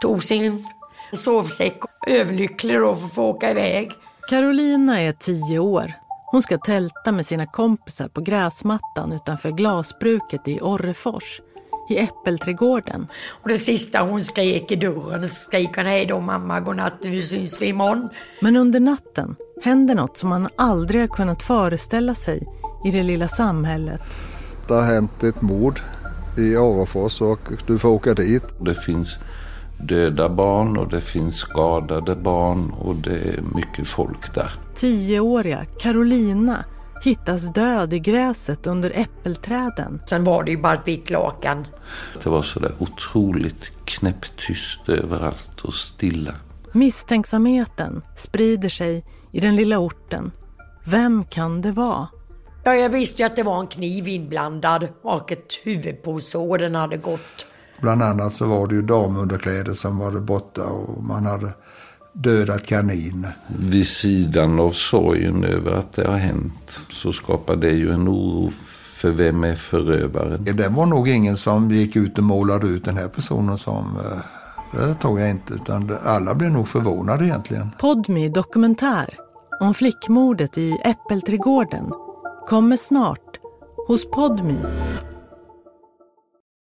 Tog sin sovsäck, överlycklig då för att få åka iväg. Carolina är tio år. Hon ska tälta med sina kompisar på gräsmattan utanför glasbruket i Orrefors, i Äppelträdgården. Och det sista hon skrek i dörren så skrek hon hej då mamma, godnatt, nu syns vi imorgon. Men under natten händer något som man aldrig har kunnat föreställa sig i det lilla samhället. Det har hänt ett mord i Orrefors och du får åka dit. Det finns döda barn och det finns skadade barn och det är mycket folk där. Tioåriga Carolina hittas död i gräset under äppelträden. Sen var det ju bara ett vitt lakan. Det var sådär otroligt knäpptyst överallt och stilla. Misstänksamheten sprider sig i den lilla orten. Vem kan det vara? Ja, jag visste ju att det var en kniv inblandad och ett huvudpulsår den hade gått. Bland annat så var det ju damunderkläder som var borta och man hade dödat kaniner. Vid sidan av sorgen över att det har hänt så skapar det ju en oro för vem är förövaren. Det var nog ingen som gick ut och målade ut den här personen som eh, det tror jag inte, utan alla blev nog förvånade egentligen. Podmi dokumentär om flickmordet i Äppelträdgården kommer snart hos Podmi.